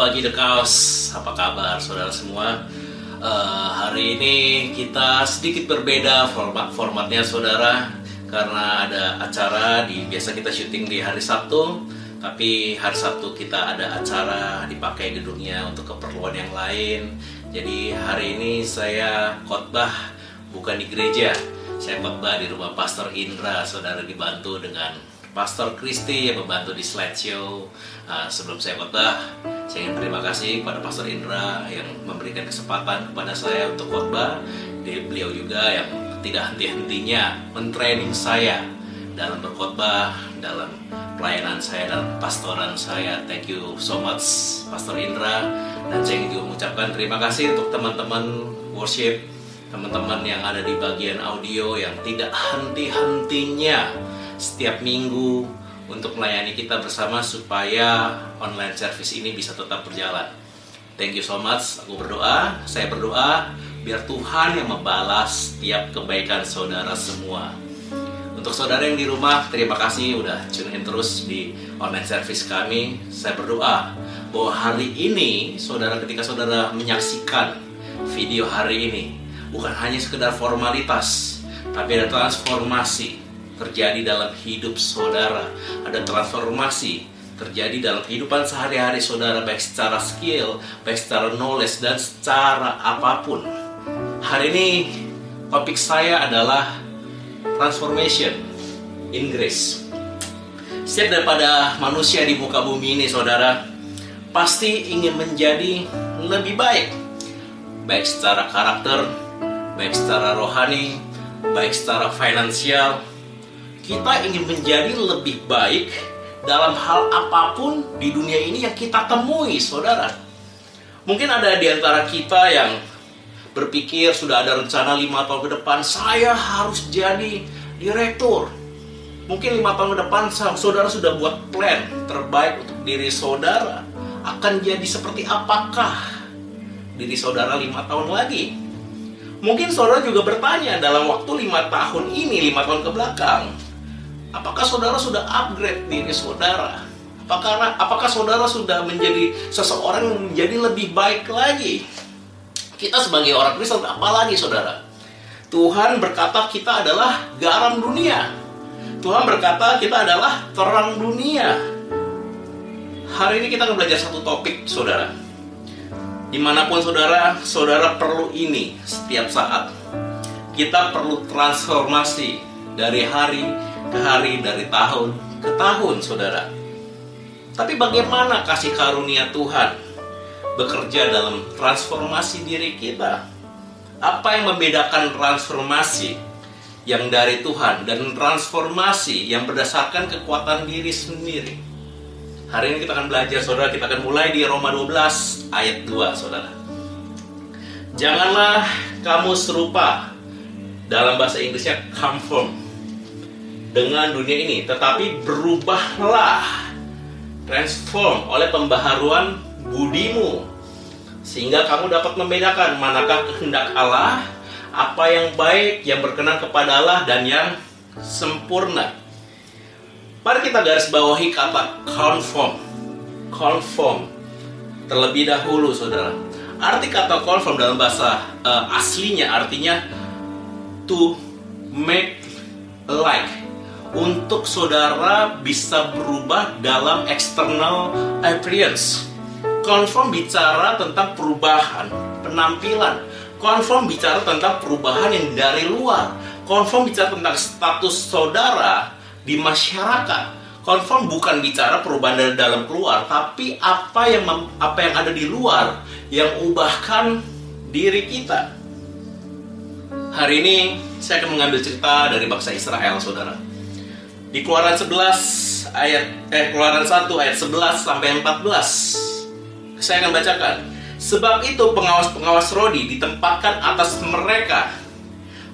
Pagi The Chaos, apa kabar saudara semua? Eh, hari ini kita sedikit berbeda format formatnya saudara. Karena ada acara di biasa kita syuting di hari Sabtu tapi hari Sabtu kita ada acara dipakai gedungnya untuk keperluan yang lain. Jadi hari ini saya khotbah bukan di gereja saya khotbah di rumah Pastor Indra. Saudara dibantu dengan Pastor Christy yang membantu di slideshow Uh, sebelum saya khotbah saya ingin terima kasih kepada Pastor Indra yang memberikan kesempatan kepada saya untuk khotbah. Dia- beliau juga yang tidak henti-hentinya mentraining saya dalam berkhotbah dalam pelayanan saya dalam pastoran saya. Thank you so much Pastor Indra. Dan saya ingin juga mengucapkan terima kasih untuk teman-teman worship teman-teman yang ada di bagian audio yang tidak henti-hentinya setiap minggu untuk melayani kita bersama supaya online service ini bisa tetap berjalan. Thank you so much. Aku berdoa, saya berdoa biar Tuhan yang membalas setiap kebaikan saudara semua. Untuk saudara yang di rumah, terima kasih udah tune in terus di online service kami. Saya berdoa bahwa hari ini, saudara ketika saudara menyaksikan video hari ini, bukan hanya sekedar formalitas, tapi ada transformasi terjadi dalam hidup saudara. Ada transformasi terjadi dalam kehidupan sehari-hari saudara, baik secara skill, baik secara knowledge, dan secara apa pun. Hari ini topik saya adalah transformation in grace. Setiap daripada manusia di muka bumi ini, saudara, pasti ingin menjadi lebih baik, baik secara karakter, baik secara rohani, baik secara finansial. Kita ingin menjadi lebih baik dalam hal apa pun di dunia ini yang kita temui, saudara. Mungkin ada di antara kita yang berpikir sudah ada rencana lima tahun ke depan saya harus jadi direktur mungkin lima tahun ke depan sa- saudara sudah buat plan terbaik untuk diri saudara akan jadi seperti apakah diri saudara lima tahun lagi mungkin saudara juga bertanya dalam waktu lima tahun ini lima tahun ke belakang apakah saudara sudah upgrade diri saudara? Apakah apakah saudara sudah menjadi seseorang yang menjadi lebih baik lagi? Kita sebagai orang Kristen apalagi saudara? Tuhan berkata kita adalah garam dunia. Tuhan berkata kita adalah terang dunia. Hari ini kita akan belajar satu topik saudara. Di mana pun saudara saudara perlu ini setiap saat. Kita perlu transformasi dari hari ke hari dari tahun ke tahun saudara tapi bagaimana kasih karunia Tuhan bekerja dalam transformasi diri kita. Apa yang membedakan transformasi yang dari Tuhan dan transformasi yang berdasarkan kekuatan diri sendiri? Hari ini kita akan belajar, saudara. Kita akan mulai di Roma 12 ayat 2, saudara. Janganlah kamu serupa dalam bahasa Inggrisnya conform dengan dunia ini, tetapi berubahlah transform oleh pembaharuan budimu sehingga kamu dapat membedakan manakah kehendak Allah apa yang baik yang berkenan kepada Allah dan yang sempurna. Mari kita garis bawahi kata conform. Conform terlebih dahulu saudara. Arti kata conform dalam bahasa eh, aslinya artinya to make alike untuk saudara bisa berubah dalam external appearance. Conform bicara tentang perubahan penampilan. Conform bicara tentang perubahan yang dari luar. Conform bicara tentang status saudara di masyarakat. Conform bukan bicara perubahan dari dalam keluar, tapi apa yang apa yang ada di luar yang ubahkan diri kita. Hari ini saya akan mengambil cerita dari bangsa Israel, saudara. Di Keluaran 11 ayat eh Keluaran 1 ayat 11 sampai 14. Saya akan bacakan. Sebab itu pengawas-pengawas Rodi ditempatkan atas mereka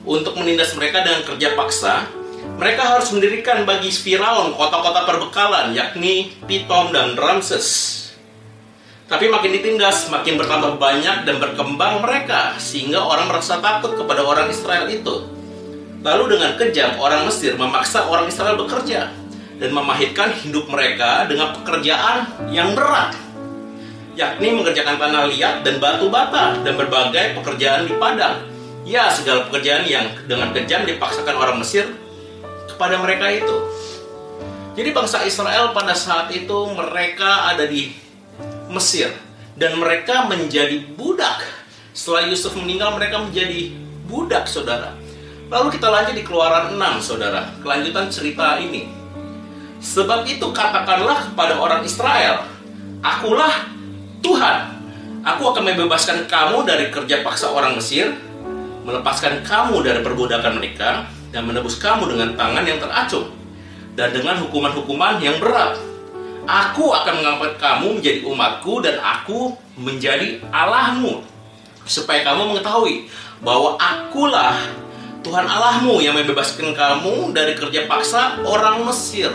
untuk menindas mereka dengan kerja paksa. Mereka harus mendirikan bagi Firaun kota-kota perbekalan yakni Pitom dan Ramses. Tapi makin ditindas, makin bertambah banyak dan berkembang mereka sehingga orang merasa takut kepada orang Israel itu. Lalu dengan kejam orang Mesir memaksa orang Israel bekerja dan memahitkan hidup mereka dengan pekerjaan yang berat yakni mengerjakan tanah liat dan batu bata dan berbagai pekerjaan di padang. Ya, segala pekerjaan yang dengan kejam dipaksakan orang Mesir kepada mereka itu. Jadi bangsa Israel pada saat itu mereka ada di Mesir dan mereka menjadi budak. Setelah Yusuf meninggal mereka menjadi budak, Saudara. Lalu kita lanjut di Keluaran 6, Saudara. Kelanjutan cerita ini. Sebab itu katakanlah kepada orang Israel, Akulah Tuhan, aku akan membebaskan kamu dari kerja paksa orang Mesir, melepaskan kamu dari perbudakan mereka, dan menebus kamu dengan tangan yang teracung, dan dengan hukuman-hukuman yang berat. Aku akan mengangkat kamu menjadi umatku, dan aku menjadi Allahmu, supaya kamu mengetahui bahwa akulah Tuhan Allahmu yang membebaskan kamu dari kerja paksa orang Mesir.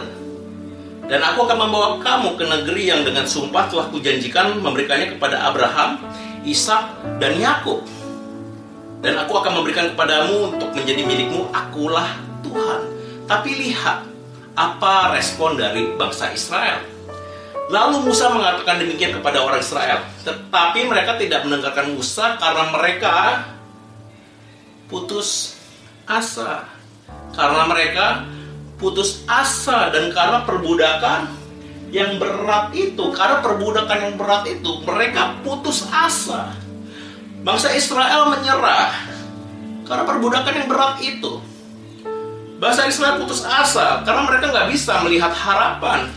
Dan aku akan membawa kamu ke negeri yang dengan sumpah telah kujanjikan memberikannya kepada Abraham, Ishak, dan Yakub. Dan aku akan memberikan kepadamu untuk menjadi milikmu, akulah Tuhan. Tapi lihat apa respon dari bangsa Israel. Lalu Musa mengatakan demikian kepada orang Israel. Tetapi mereka tidak mendengarkan Musa karena mereka putus asa. Karena mereka putus asa dan karena perbudakan yang berat itu, karena perbudakan yang berat itu, mereka putus asa. Bangsa Israel menyerah karena perbudakan yang berat itu. Bangsa Israel putus asa karena mereka nggak bisa melihat harapan.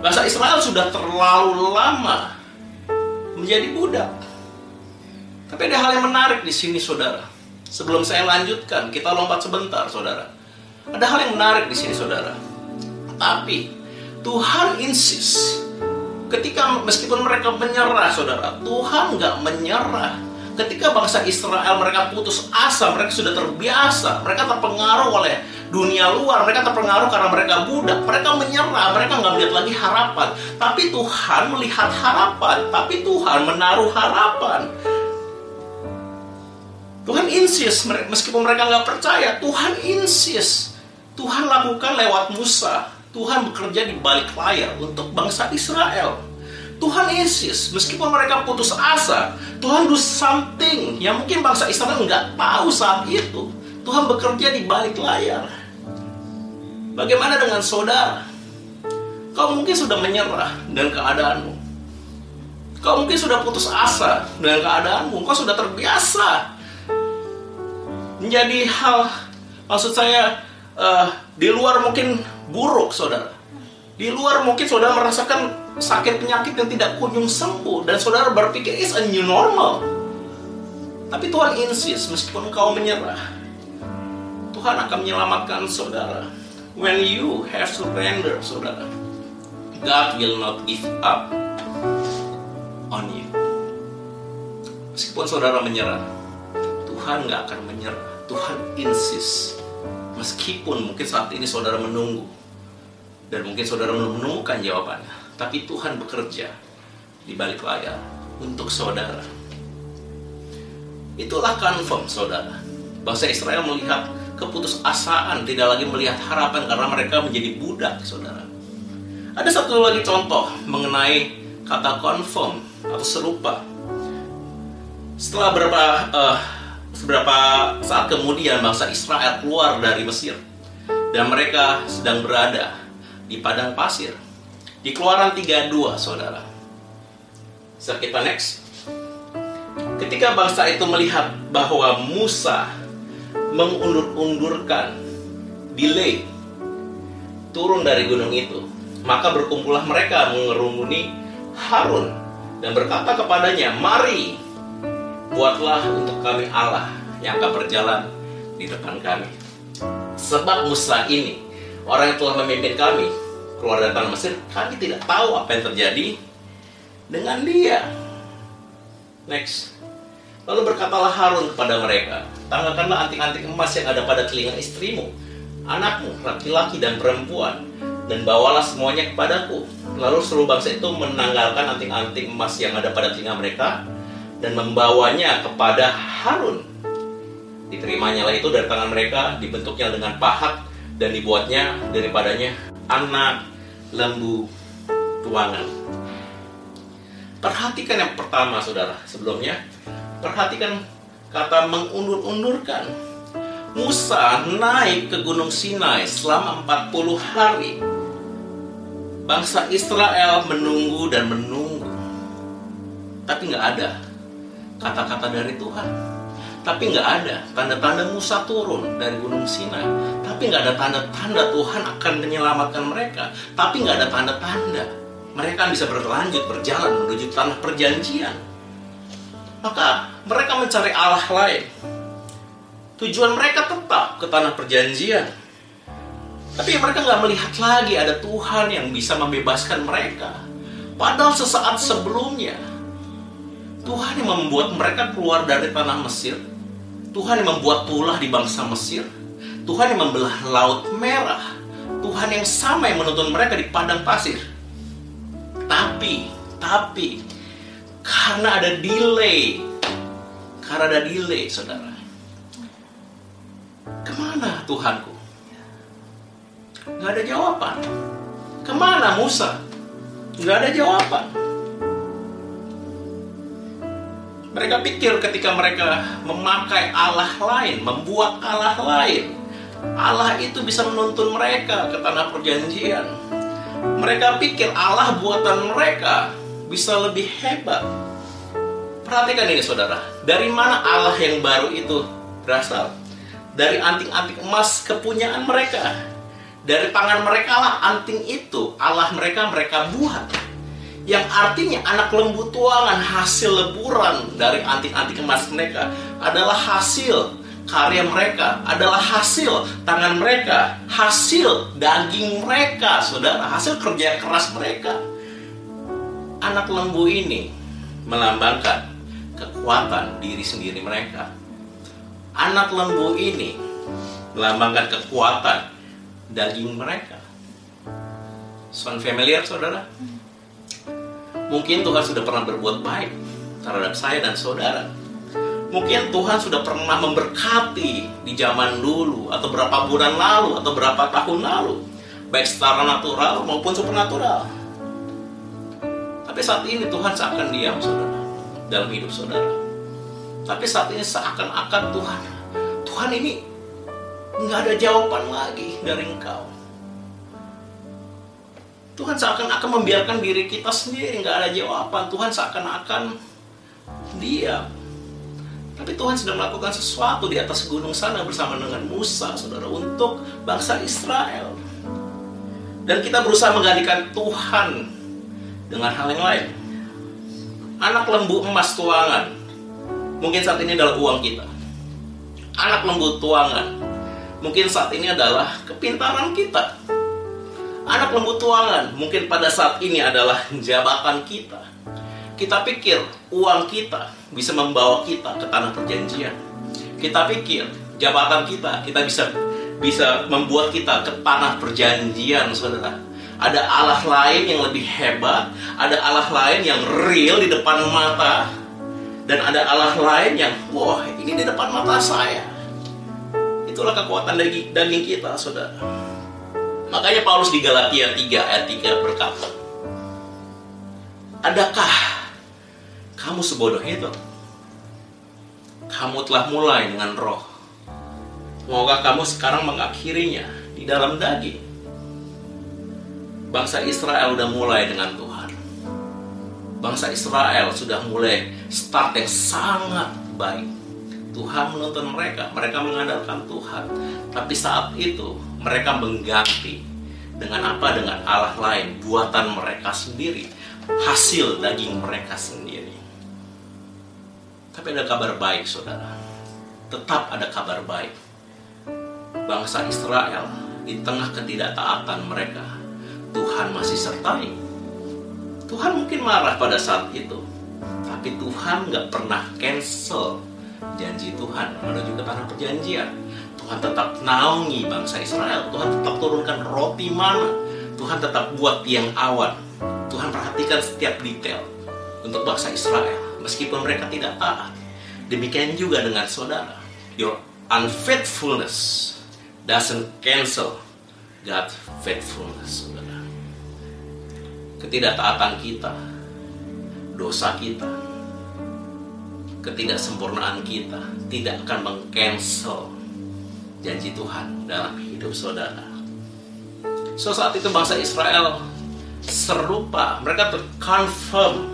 Bangsa Israel sudah terlalu lama menjadi budak. Tapi ada hal yang menarik di sini, saudara. Sebelum saya lanjutkan, kita lompat sebentar, saudara. Ada hal yang menarik di sini, saudara. Tapi Tuhan insist ketika meskipun mereka menyerah, saudara, Tuhan nggak menyerah. Ketika bangsa Israel mereka putus asa, mereka sudah terbiasa, mereka terpengaruh oleh dunia luar, mereka terpengaruh karena mereka budak, mereka menyerah, mereka nggak melihat lagi harapan. Tapi Tuhan melihat harapan, tapi Tuhan menaruh harapan. Tuhan insist, meskipun mereka nggak percaya, Tuhan insist Tuhan lakukan lewat Musa. Tuhan bekerja di balik layar untuk bangsa Israel. Tuhan Yesus, meskipun mereka putus asa, Tuhan do something yang mungkin bangsa Israel nggak tahu saat itu. Tuhan bekerja di balik layar. Bagaimana dengan saudara? Kau mungkin sudah menyerah dengan keadaanmu. Kau mungkin sudah putus asa dengan keadaanmu. Kau sudah terbiasa menjadi hal, maksud saya, uh, di luar mungkin buruk, saudara. Di luar mungkin saudara merasakan sakit penyakit yang tidak kunjung sembuh dan saudara berpikir it's a new normal. Tapi Tuhan insist meskipun kau menyerah, Tuhan akan menyelamatkan saudara. When you have surrender, saudara, God will not give up on you. Meskipun saudara menyerah, Tuhan nggak akan menyerah. Tuhan insist Meskipun mungkin saat ini saudara menunggu dan mungkin saudara menemukan jawabannya, tapi Tuhan bekerja di balik layar untuk saudara. Itulah confirm saudara. Bangsa Israel melihat keputusasaan, tidak lagi melihat harapan karena mereka menjadi budak, saudara. Ada satu lagi contoh mengenai kata confirm atau serupa. Setelah berapa uh, Seberapa saat kemudian bangsa Israel keluar dari Mesir dan mereka sedang berada di padang pasir. Di Keluaran 32, Saudara. Bisa kita next. Ketika bangsa itu melihat bahwa Musa mengundur-undurkan delay turun dari gunung itu, maka berkumpullah mereka mengerumuni Harun dan berkata kepadanya, "Mari buatlah untuk kami Allah yang akan berjalan di depan kami. Sebab Musa ini, orang yang telah memimpin kami, keluar dari tanah Mesir, kami tidak tahu apa yang terjadi dengan dia. Next. Lalu berkatalah Harun kepada mereka, tanggalkanlah anting-anting emas yang ada pada telinga istrimu, anakmu, laki-laki dan perempuan, dan bawalah semuanya kepadaku. Lalu seluruh bangsa itu menanggalkan anting-anting emas yang ada pada telinga mereka dan membawanya kepada Harun. Diterimanya lah itu dari tangan mereka, dibentuknya dengan pahat dan dibuatnya daripadanya anak lembu tuangan. Perhatikan yang pertama, saudara. Sebelumnya, perhatikan kata mengundur-undurkan. Musa naik ke Gunung Sinai selama 40 hari. Bangsa Israel menunggu dan menunggu. Tapi nggak ada kata-kata dari Tuhan. Tapi nggak ada tanda-tanda Musa turun dari Gunung Sinai. Tapi nggak ada tanda-tanda Tuhan akan menyelamatkan mereka. Tapi nggak ada tanda-tanda mereka bisa berlanjut berjalan menuju tanah perjanjian. Maka mereka mencari Allah lain. Tujuan mereka tetap ke tanah perjanjian. Tapi mereka nggak melihat lagi ada Tuhan yang bisa membebaskan mereka. Padahal sesaat sebelumnya, Tuhan yang membuat mereka keluar dari tanah Mesir. Tuhan yang membuat tulah di bangsa Mesir. Tuhan yang membelah laut merah. Tuhan yang sama yang menuntun mereka di padang pasir. Tapi, tapi, karena ada delay, karena ada delay, saudara. Ke mana Tuhanku? Gak ada jawaban. Ke mana Musa? Gak ada jawaban. Mereka pikir ketika mereka memakai Allah lain, membuat Allah lain, Allah itu bisa menuntun mereka ke tanah perjanjian. Mereka pikir Allah buatan mereka bisa lebih hebat. Perhatikan ini saudara, dari mana Allah yang baru itu berasal? Dari anting-anting emas kepunyaan mereka. Dari tangan mereka lah anting itu Allah mereka mereka buat yang artinya anak lembu tuangan hasil leburan dari anting-anting emas mereka adalah hasil karya mereka, adalah hasil tangan mereka, hasil daging mereka, saudara, hasil kerja keras mereka. Anak lembu ini melambangkan kekuatan diri sendiri mereka. Anak lembu ini melambangkan kekuatan daging mereka. Sound familiar, saudara? Mungkin Tuhan sudah pernah berbuat baik terhadap saya dan saudara. Mungkin Tuhan sudah pernah memberkati di zaman dulu, atau berapa bulan lalu, atau berapa tahun lalu, baik secara natural maupun supernatural. Tapi saat ini Tuhan seakan diam, saudara, dalam hidup saudara. Tapi saat ini seakan-akan Tuhan, Tuhan ini nggak ada jawaban lagi dari engkau. Tuhan seakan-akan membiarkan diri kita sendiri nggak ada jawaban. Tuhan seakan-akan diam. Tapi Tuhan sedang melakukan sesuatu di atas gunung sana bersama dengan Musa, saudara, untuk bangsa Israel. Dan kita berusaha menggantikan Tuhan dengan hal yang lain. Anak lembu emas tuangan, mungkin saat ini adalah uang kita. Anak lembu tuangan, mungkin saat ini adalah kepintaran kita anak lembu tuangan mungkin pada saat ini adalah jabatan kita. Kita pikir uang kita bisa membawa kita ke tanah perjanjian. Kita pikir jabatan kita kita bisa bisa membuat kita ke tanah perjanjian, saudara. Ada Allah lain yang lebih hebat, ada Allah lain yang real di depan mata, dan ada Allah lain yang wah ini di depan mata saya. Itulah kekuatan daging kita, saudara. Makanya Paulus di Galatia 3 ayat 3 berkata, Adakah kamu sebodoh itu? Kamu telah mulai dengan roh. Semoga kamu sekarang mengakhirinya di dalam daging. Bangsa Israel sudah mulai dengan Tuhan. Bangsa Israel sudah mulai start yang sangat baik. Tuhan menuntun mereka, mereka mengandalkan Tuhan. Tapi saat itu mereka mengganti dengan apa? Dengan Allah lain, buatan mereka sendiri, hasil daging mereka sendiri. Tapi ada kabar baik, saudara. Tetap ada kabar baik. Bangsa Israel di tengah ketidaktaatan mereka, Tuhan masih sertai. Tuhan mungkin marah pada saat itu, tapi Tuhan nggak pernah cancel janji Tuhan menuju ke tanah perjanjian. Tuhan tetap naungi bangsa Israel. Tuhan tetap turunkan roti mana. Tuhan tetap buat tiang awan. Tuhan perhatikan setiap detail untuk bangsa Israel, meskipun mereka tidak taat. Demikian juga dengan saudara. Your unfaithfulness doesn't cancel God faithfulness, saudara. Ketidaktaatan kita, dosa kita, ketidaksempurnaan kita tidak akan mengcancel janji Tuhan dalam hidup saudara. So saat itu bangsa Israel serupa, mereka terconfirm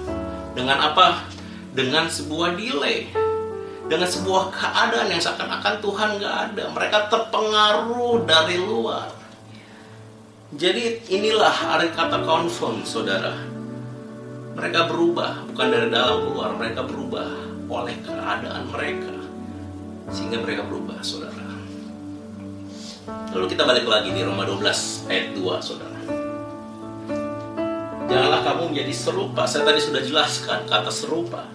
dengan apa? Dengan sebuah delay dengan sebuah keadaan yang seakan-akan Tuhan nggak ada. Mereka terpengaruh dari luar. Jadi inilah arti kata confirm, saudara. Mereka berubah, bukan dari dalam keluar. Mereka berubah oleh keadaan mereka. Sehingga mereka berubah, saudara. Lalu kita balik lagi di Roma 12 ayat 2, saudara. Janganlah kamu menjadi serupa. Saya tadi sudah jelaskan kata serupa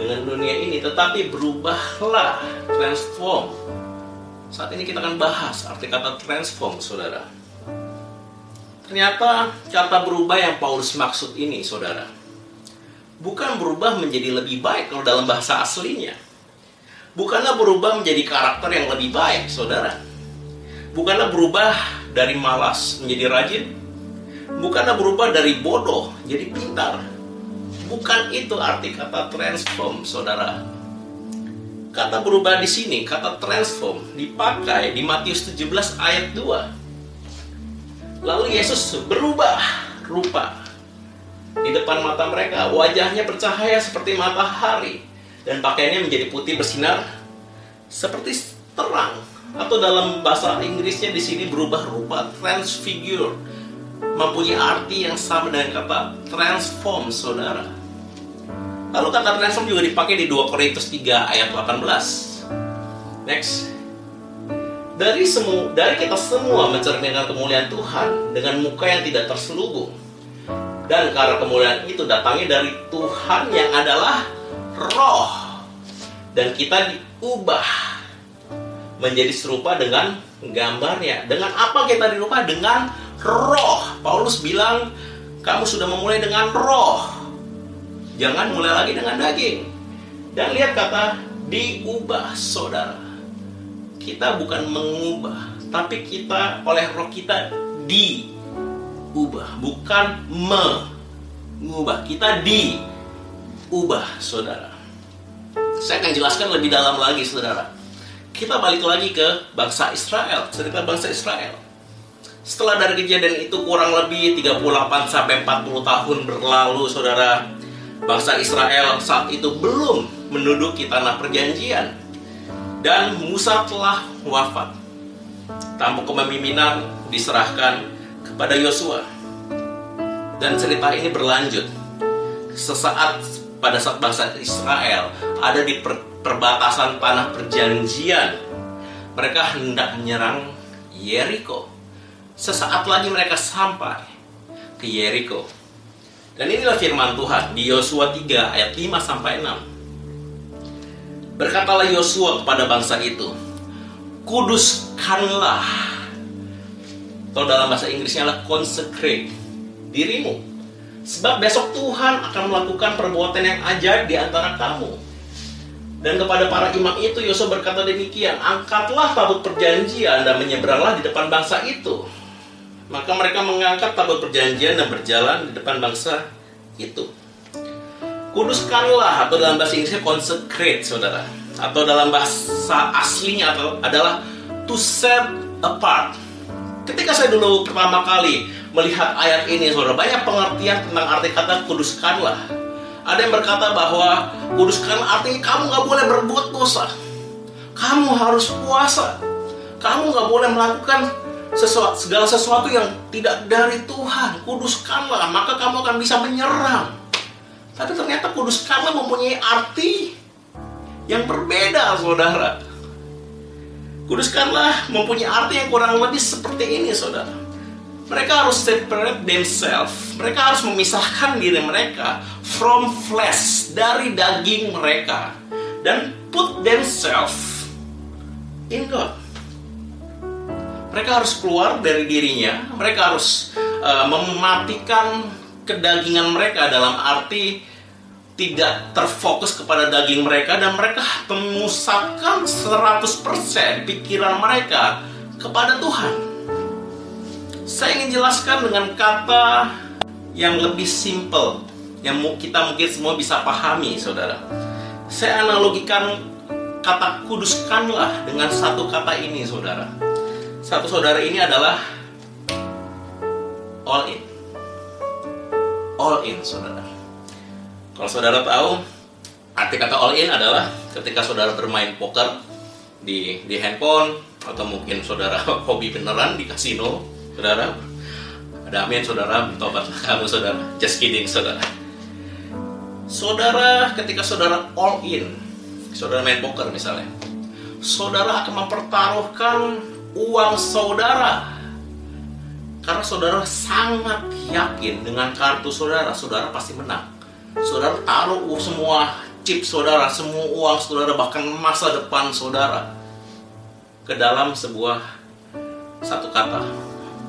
dengan dunia ini, tetapi berubahlah, transform. Saat ini kita akan bahas arti kata transform, saudara. Ternyata kata berubah yang Paulus maksud ini, saudara, bukan berubah menjadi lebih baik kalau dalam bahasa aslinya. Bukanlah berubah menjadi karakter yang lebih baik, saudara. Bukanlah berubah dari malas menjadi rajin. Bukanlah berubah dari bodoh jadi pintar Bukan itu arti kata transform, saudara. Kata berubah di sini, kata transform dipakai di Matius 17 ayat 2. Lalu Yesus berubah rupa di depan mata mereka, wajahnya bercahaya seperti matahari dan pakaiannya menjadi putih bersinar seperti terang atau dalam bahasa Inggrisnya di sini berubah rupa transfigure mempunyai arti yang sama dengan kata transform, saudara. Lalu kata transform juga dipakai di 2 Korintus 3 ayat 18. Next. Dari semua dari kita semua mencerminkan kemuliaan Tuhan dengan muka yang tidak terselubung. Dan karena kemuliaan itu datangnya dari Tuhan yang adalah roh. Dan kita diubah menjadi serupa dengan gambarnya. Dengan apa kita dirubah? Dengan roh. Paulus bilang, kamu sudah memulai dengan roh. Jangan mulai lagi dengan daging. Dan lihat kata diubah, saudara. Kita bukan mengubah, tapi kita oleh roh kita diubah, bukan mengubah. Kita diubah, saudara. Saya akan jelaskan lebih dalam lagi, saudara. Kita balik lagi ke bangsa Israel, cerita bangsa Israel. Setelah dari kejadian itu kurang lebih 38 sampai 40 tahun berlalu, Saudara, bangsa Israel saat itu belum menduduki tanah perjanjian. Dan Musa telah wafat. Tampuk kepemimpinan diserahkan kepada Yosua. Dan cerita ini berlanjut. Sesaat pada saat bangsa Israel ada di per perbatasan tanah perjanjian, mereka hendak menyerang Yeriko Sesaat lagi mereka sampai ke Yeriko. Dan inilah firman Tuhan di Yosua 3 ayat 5 sampai 6. Berkatalah Yosua kepada bangsa itu, kuduskanlah atau dalam bahasa Inggrisnya adalah consecrate dirimu. Sebab besok Tuhan akan melakukan perbuatan yang ajaib di antara kamu. Dan kepada para imam itu Yosua berkata demikian, angkatlah tabut perjanjian dan menyeberanglah di depan bangsa itu maka mereka mengangkat tabut perjanjian dan berjalan di depan bangsa itu. Kuduskanlah atau dalam bahasa Inggrisnya consecrate, saudara. Atau dalam bahasa aslinya atau adalah to set apart. Ketika saya dulu pertama kali melihat ayat ini, saudara, banyak pengertian tentang arti kata kuduskanlah. Ada yang berkata bahwa kuduskan artinya kamu nggak boleh berbuat dosa. Kamu harus puasa. Kamu nggak boleh melakukan sesuatu, segala sesuatu yang tidak dari Tuhan. Kuduskanlah, maka kamu akan bisa menyerang. Tapi ternyata kuduskanlah mempunyai arti yang berbeda, saudara. Kuduskanlah mempunyai arti yang kurang lebih seperti ini, saudara. Mereka harus separate themselves. Mereka harus memisahkan diri mereka from flesh dari daging mereka dan put themselves in God. Mereka harus keluar dari dirinya. Mereka harus uh, mematikan kedagingan mereka dalam arti tidak terfokus kepada daging mereka dan mereka memusatkan 100% pikiran mereka kepada Tuhan. Saya ingin jelaskan dengan kata yang lebih simple yang kita mungkin semua bisa pahami, saudara. Saya analogikan kata kuduskanlah dengan satu kata ini, saudara. Satu saudara ini adalah all in. All in, saudara. Kalau saudara tahu, arti kata all in adalah ketika saudara bermain poker di di handphone atau mungkin saudara hobi beneran di kasino, saudara. Ada amin, saudara. Tobat kamu, saudara. Just kidding, saudara. Saudara, ketika saudara all in, saudara main poker misalnya, saudara akan mempertaruhkan uang saudara karena saudara sangat yakin dengan kartu saudara, saudara pasti menang. Saudara taruh semua chip saudara, semua uang saudara, bahkan masa depan saudara ke dalam sebuah satu kata,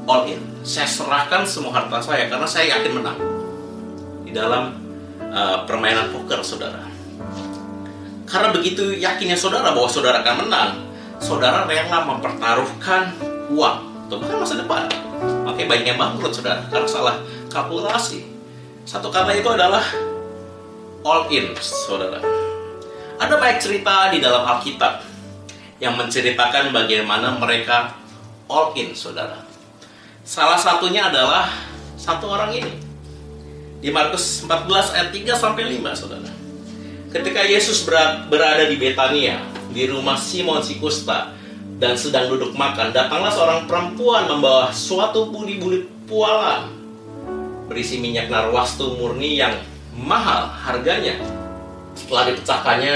all in. Saya serahkan semua harta saya karena saya yakin menang di dalam uh, permainan poker saudara. Karena begitu yakinnya saudara bahwa saudara akan menang, saudara rela mempertaruhkan uang atau bahkan masa depan Makanya banyak yang bangkrut saudara karena salah kalkulasi. Satu kata itu adalah all in saudara. Ada banyak cerita di dalam Alkitab yang menceritakan bagaimana mereka all in saudara. Salah satunya adalah satu orang ini. Di Markus 14 ayat 3 sampai 5 saudara. Ketika Yesus berada di Betania, di rumah Simon si Kusta, dan sedang duduk makan, datanglah seorang perempuan membawa suatu buli-buli pualam berisi minyak narwastu murni yang mahal harganya. Setelah dipecahkannya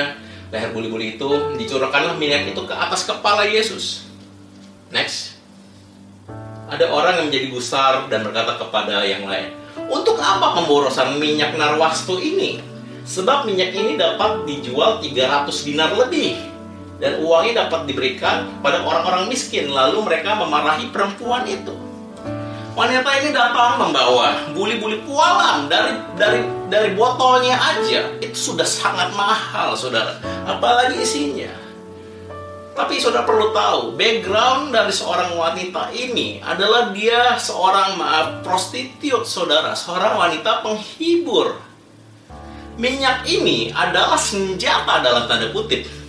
leher buli-buli itu, dicurahkanlah minyak itu ke atas kepala Yesus. Next. Ada orang yang menjadi gusar dan berkata kepada yang lain, Untuk apa pemborosan minyak narwastu ini? Sebab minyak ini dapat dijual 300 dinar lebih dan uangnya dapat diberikan pada orang-orang miskin lalu mereka memarahi perempuan itu. Wanita ini datang membawa buli-buli pualam dari dari dari botolnya aja. Itu sudah sangat mahal saudara. Apalagi isinya tapi saudara perlu tahu background dari seorang wanita ini adalah dia seorang maaf prostitut saudara seorang wanita penghibur minyak ini adalah senjata dalam tanda kutip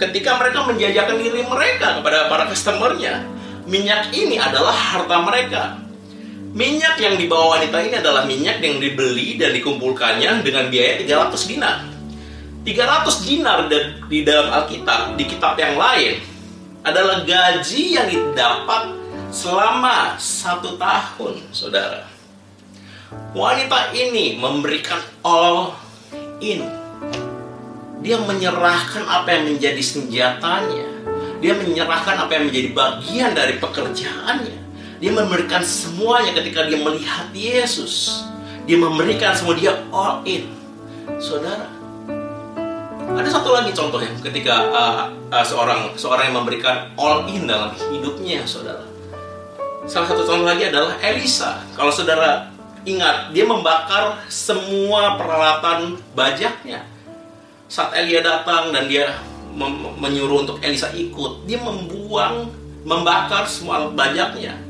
ketika mereka menjajakan diri mereka kepada para customernya, minyak ini adalah harta mereka. Minyak yang dibawa wanita ini adalah minyak yang dibeli dan dikumpulkannya dengan biaya 300 dinar. 300 dinar di dalam Alkitab, di kitab yang lain, adalah gaji yang didapat selama satu tahun, saudara. Wanita ini memberikan all in dia menyerahkan apa yang menjadi senjatanya. Dia menyerahkan apa yang menjadi bagian dari pekerjaannya. Dia memberikan semuanya ketika dia melihat Yesus. Dia memberikan semua dia all in. Saudara, ada satu lagi contohnya ketika uh, uh, seorang seorang yang memberikan all in dalam hidupnya, saudara. Salah satu contoh lagi adalah Elisa. Kalau saudara ingat, dia membakar semua peralatan bajaknya saat Elia datang dan dia menyuruh untuk Elisa ikut, dia membuang, membakar semua bajaknya.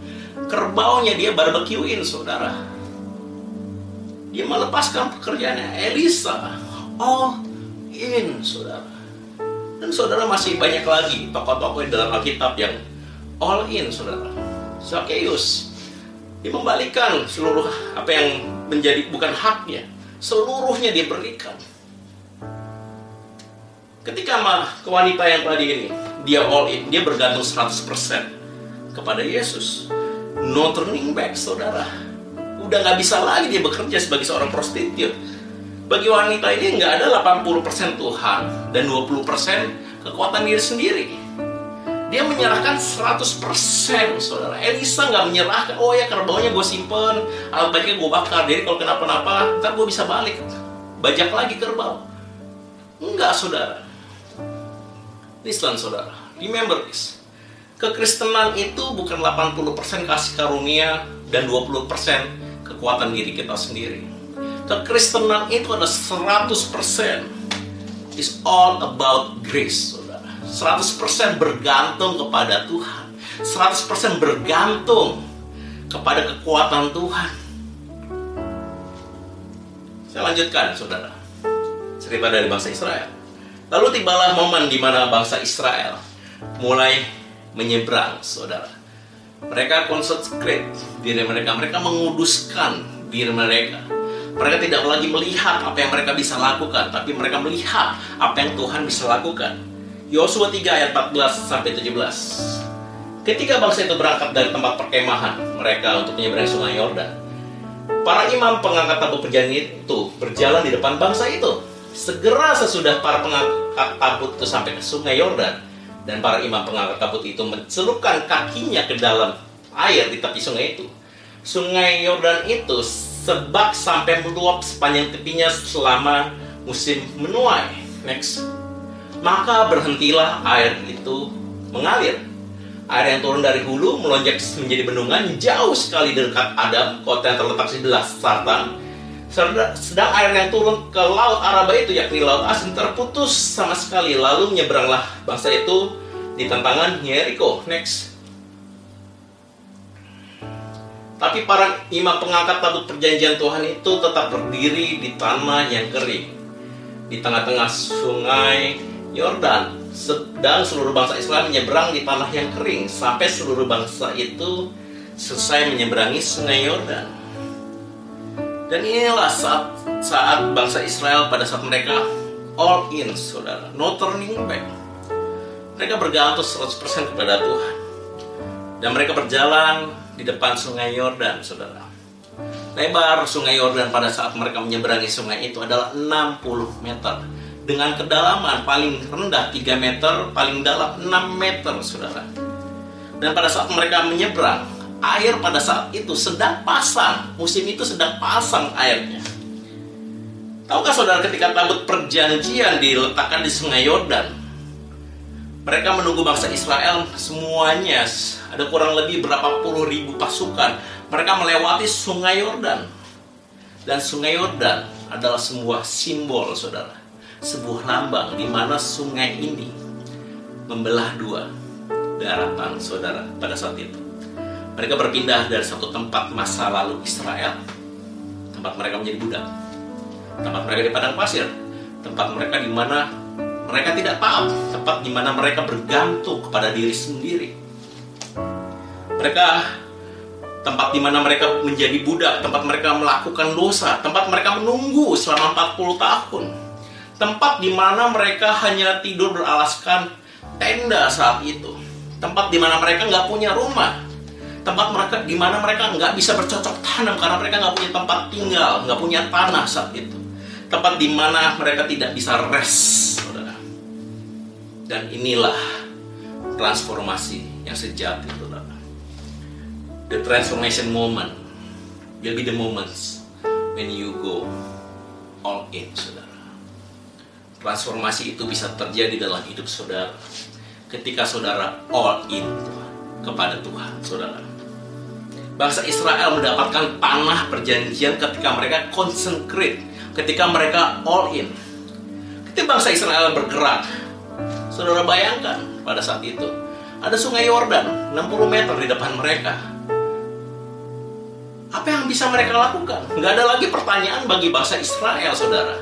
Kerbaunya dia barbekyuin, saudara. Dia melepaskan pekerjaannya. Elisa, all in, saudara. Dan saudara masih banyak lagi tokoh-tokoh dalam Alkitab yang all in, saudara. Zacchaeus, dia membalikan seluruh apa yang menjadi bukan haknya. Seluruhnya dia berikan Ketika mah wanita yang tadi ini, dia all in, dia bergantung 100% kepada Yesus. No turning back, saudara. Udah nggak bisa lagi dia bekerja sebagai seorang prostitut. Bagi wanita ini nggak ada 80% Tuhan dan 20% kekuatan diri sendiri. Dia menyerahkan 100% saudara. Elisa nggak menyerahkan, oh ya kerbaunya gue simpen, alat baiknya gue bakar. Jadi kalau kenapa-napa, ntar gue bisa balik. Bajak lagi kerbau. Enggak saudara. Listen saudara, remember this. Kekristenan itu bukan 80% kasih karunia dan 20% kekuatan diri kita sendiri. Kekristenan itu adalah 100% is all about grace, saudara. 100% bergantung kepada Tuhan. 100% bergantung kepada kekuatan Tuhan. Saya lanjutkan, saudara. Cerita dari bangsa Israel. Lalu tibalah momen di mana bangsa Israel mulai menyeberang, saudara. Mereka consecrate diri mereka, mereka menguduskan diri mereka. Mereka tidak lagi melihat apa yang mereka bisa lakukan, tapi mereka melihat apa yang Tuhan bisa lakukan. Yosua 3 ayat 14 sampai 17. Ketika bangsa itu berangkat dari tempat perkemahan mereka untuk menyeberangi sungai Yordan, para imam pengangkat tabut perjanjian itu berjalan di depan bangsa itu. Segera sesudah para pengangkat tabut itu sampai ke sungai Yordan, dan para imam pengangkat tabut itu mencelupkan kakinya ke dalam air di tepi sungai itu. Sungai Yordan itu sebak sampai meluap sepanjang tepinya selama musim menuai. Next. Maka berhentilah air itu mengalir. Air yang turun dari hulu melonjak menjadi bendungan jauh sekali dekat Adam, kota yang terletak di sebelah selatan. Sedang air yang turun ke laut Araba itu yakni laut asin terputus sama sekali. Lalu menyeberanglah bangsa itu di tantangan Jericho. Next. Tapi para imam pengangkat tabut perjanjian Tuhan itu tetap berdiri di tanah yang kering. Di tengah-tengah sungai Yordan. Sedang seluruh bangsa Israel menyeberang di tanah yang kering. Sampai seluruh bangsa itu selesai menyeberangi sungai Yordan. Dan inilah saat, saat bangsa Israel pada saat mereka all in, saudara. No turning back. Mereka bergantung 100% kepada Tuhan. Dan mereka berjalan di depan sungai Yordan, saudara. Lebar sungai Yordan pada saat mereka menyeberangi sungai itu adalah 60 meter. Dengan kedalaman paling rendah 3 meter, paling dalam 6 meter, saudara. Dan pada saat mereka menyeberang, air pada saat itu sedang pasang. Musim itu sedang pasang airnya. Tahukah saudara ketika tabut perjanjian diletakkan di sungai Yordan, mereka menunggu bangsa Israel semuanya ada kurang lebih berapa puluh ribu pasukan. Mereka melewati sungai Yordan. Dan sungai Yordan adalah sebuah simbol, saudara. Sebuah lambang di mana sungai ini membelah dua daratan, saudara, pada saat itu. Mereka berpindah dari satu tempat masa lalu Israel, tempat mereka menjadi budak, tempat mereka di padang pasir, tempat mereka di mana mereka tidak tahu tempat di mana mereka bergantung kepada diri sendiri. Mereka tempat di mana mereka menjadi budak, tempat mereka melakukan dosa, tempat mereka menunggu selama 40 tahun. Tempat di mana mereka hanya tidur beralaskan tenda saat itu. Tempat di mana mereka nggak punya rumah. Tempat mereka di mana mereka nggak bisa bercocok tanam karena mereka nggak punya tempat tinggal, nggak punya tanah saat itu. Tempat di mana mereka tidak bisa rest. Dan inilah transformasi yang sejati, saudara. The transformation moment will be the moments when you go all in, saudara. Transformasi itu bisa terjadi dalam hidup saudara ketika saudara all in kepada Tuhan, saudara. Bangsa Israel mendapatkan tanah perjanjian ketika mereka consecrate, ketika mereka all in. Ketika bangsa Israel bergerak, saudara bayangkan pada saat itu ada sungai Yordan 60 meter di depan mereka. Apa yang bisa mereka lakukan? Nggak ada lagi pertanyaan bagi bangsa Israel, saudara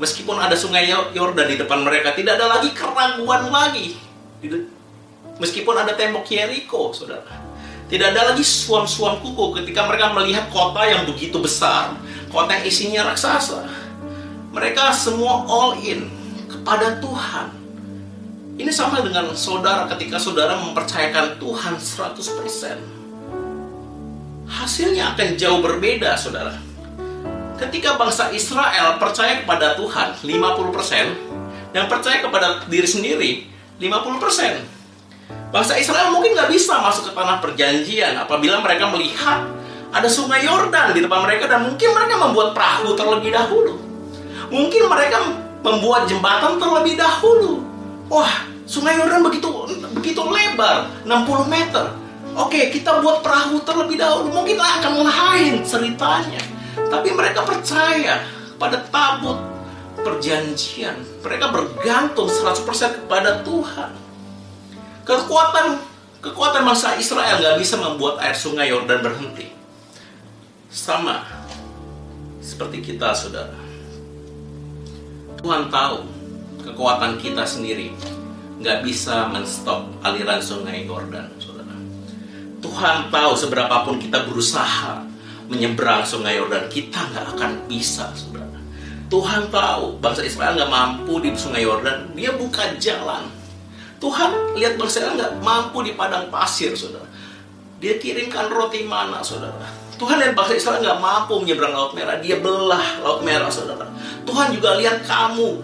Meskipun ada sungai Yordan di depan mereka, tidak ada lagi keraguan lagi. Meskipun ada tembok Jericho, saudara. Tidak ada lagi suam-suam kuku ketika mereka melihat kota yang begitu besar, kota yang isinya raksasa. Mereka semua all in kepada Tuhan. Ini sama dengan saudara ketika saudara mempercayakan Tuhan 100%. Hasilnya akan jauh berbeda, saudara ketika bangsa Israel percaya kepada Tuhan 50% dan percaya kepada diri sendiri 50%. Bangsa Israel mungkin nggak bisa masuk ke tanah perjanjian apabila mereka melihat ada sungai Yordan di depan mereka dan mungkin mereka membuat perahu terlebih dahulu. Mungkin mereka membuat jembatan terlebih dahulu. Wah, sungai Yordan begitu begitu lebar, 60 meter. Oke, kita buat perahu terlebih dahulu. Mungkin akan lain ceritanya. Tapi mereka percaya pada tabut perjanjian. Mereka bergantung 100% kepada Tuhan. Kekuatan kekuatan bangsa Israel nggak bisa membuat air sungai Yordan berhenti. Sama seperti kita, saudara. Tuhan tahu kekuatan kita sendiri nggak bisa menstop aliran sungai Yordan, saudara. Tuhan tahu seberapapun kita berusaha menyeberang sungai Yordan, kita nggak akan bisa, saudara. Tuhan tahu bangsa Israel nggak mampu di sungai Yordan, dia buka jalan Tuhan lihat bangsa nggak mampu di padang pasir, saudara. Dia kirimkan roti mana, saudara. Tuhan lihat bangsa Israel nggak mampu menyeberang laut merah, dia belah laut merah, saudara. Tuhan juga lihat kamu,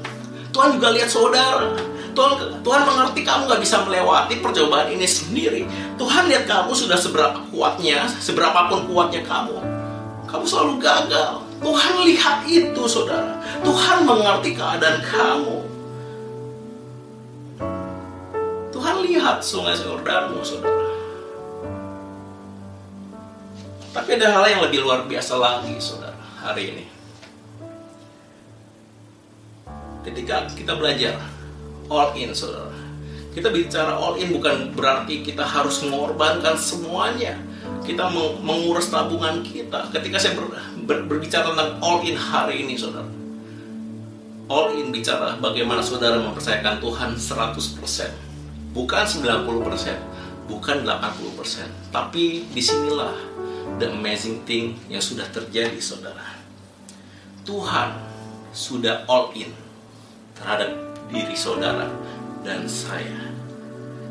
Tuhan juga lihat saudara. Tuhan, Tuhan mengerti kamu nggak bisa melewati percobaan ini sendiri. Tuhan lihat kamu sudah seberapa kuatnya, seberapapun kuatnya kamu, kamu selalu gagal. Tuhan lihat itu, saudara. Tuhan mengerti keadaan kamu. Tuhan lihat sungai Yordanmu, saudara. Tapi ada hal yang lebih luar biasa lagi, saudara, hari ini. Ketika kita belajar all in, saudara. Kita bicara all in bukan berarti kita harus mengorbankan semuanya. Kita mengurus tabungan kita. Ketika saya ber, ber, berbicara tentang all in hari ini, saudara. All in bicara bagaimana saudara mempercayakan Tuhan 100% bukan 90%, bukan 80%, tapi di sinilah the amazing thing yang sudah terjadi saudara. Tuhan sudah all in terhadap diri saudara dan saya.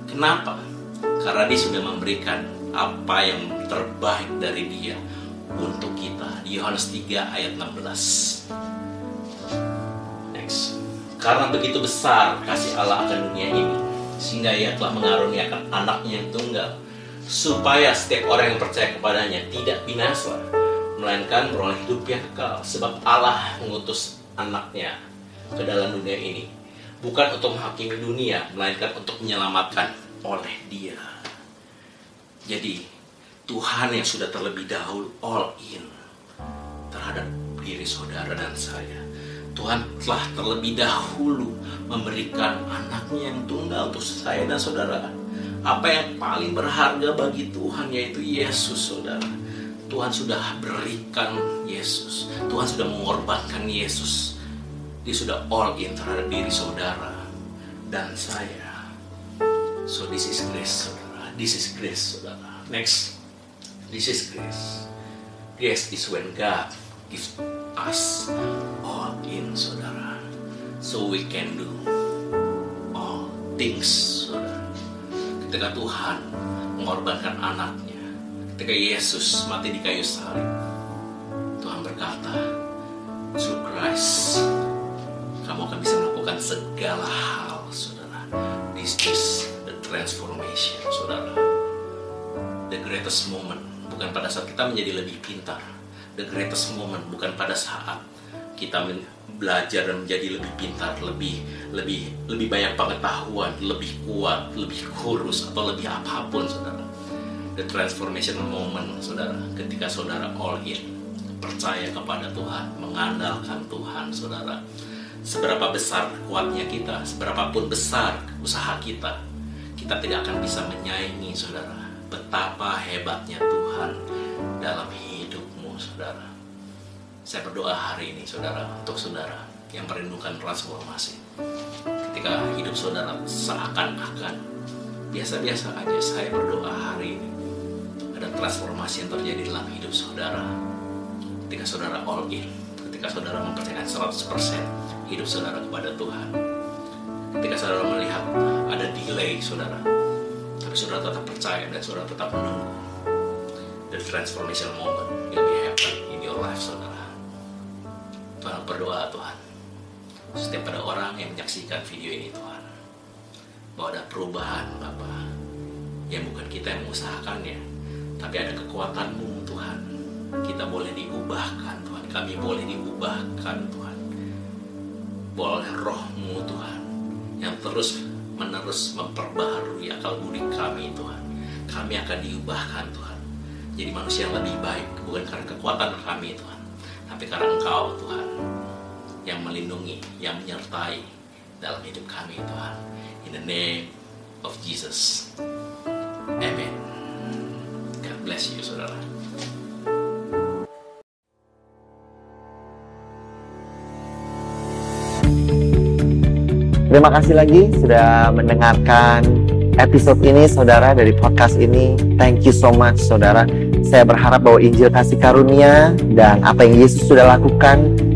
Kenapa? Karena dia sudah memberikan apa yang terbaik dari dia untuk kita. Di Yohanes 3 ayat 16. Next. Karena begitu besar kasih Allah akan dunia ini, sehingga ia telah mengaruniakan anaknya yang tunggal supaya setiap orang yang percaya kepadanya tidak binasa melainkan beroleh hidup yang kekal. Sebab Allah mengutus anaknya ke dalam dunia ini bukan untuk menghakimi dunia melainkan untuk menyelamatkan oleh dia. Jadi Tuhan yang sudah terlebih dahulu all in terhadap diri saudara dan saya. Tuhan telah terlebih dahulu memberikan anaknya yang tunggal untuk saya dan saudara. Apa yang paling berharga bagi Tuhan yaitu Yesus, saudara. Tuhan sudah berikan Yesus. Tuhan sudah mengorbankan Yesus. Dia sudah all in terhadap diri saudara dan saya. So this is grace, saudara. This is grace, saudara. Next. This is grace. Grace is when God gives us all in saudara so we can do all things saudara ketika Tuhan mengorbankan anaknya ketika Yesus mati di kayu salib Tuhan berkata through Christ kamu akan bisa melakukan segala hal saudara. This is the transformation saudara. The greatest moment bukan pada saat kita menjadi lebih pintar. The greatest moment bukan pada saat kita belajar dan menjadi lebih pintar, lebih lebih lebih banyak pengetahuan, lebih kuat, lebih kurus atau lebih apa pun, saudara. The transformation moment, saudara, ketika saudara all in, percaya kepada Tuhan, mengandalkan Tuhan, saudara. Seberapa besar kuatnya kita, seberapapun besar usaha kita, kita tidak akan bisa menyaingi, saudara. Betapa hebatnya Tuhan dalam hidupmu, saudara saya berdoa hari ini saudara untuk saudara yang merindukan transformasi. Ketika hidup saudara seakan-akan biasa-biasa aja saya berdoa hari ini ada transformasi yang terjadi dalam hidup saudara. Ketika saudara all in, ketika saudara mempercayakan 100% hidup saudara kepada Tuhan. Ketika saudara melihat ada delay saudara, tapi saudara tetap percaya dan saudara tetap menunggu. The transformation moment be happen in your life saudara. Tuhan berdoa Tuhan setiap pada orang yang menyaksikan video ini Tuhan bahwa ada perubahan Bapak Ya bukan kita yang mengusahakannya, tapi ada kekuatanmu Tuhan. Kita boleh diubahkan Tuhan, kami boleh diubahkan Tuhan. Boleh rohmu Tuhan, yang terus menerus memperbaharui akal budi kami Tuhan. Kami akan diubahkan Tuhan. Jadi manusia yang lebih baik, bukan karena kekuatan kami Tuhan, tapi karena Engkau Tuhan yang melindungi, yang menyertai dalam hidup kami Tuhan. In the name of Jesus. Amen. God bless you, saudara. Terima kasih lagi sudah mendengarkan episode ini saudara dari podcast ini. Thank you so much saudara. Saya berharap bahwa Injil kasih karunia dan apa yang Yesus sudah lakukan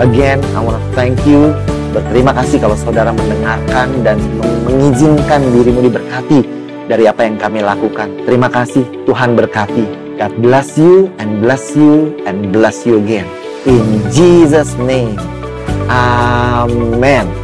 Again, I want to thank you. Berterima kasih kalau saudara mendengarkan dan mengizinkan dirimu diberkati dari apa yang kami lakukan. Terima kasih, Tuhan berkati. God bless you and bless you and bless you again. In Jesus' name. Amen.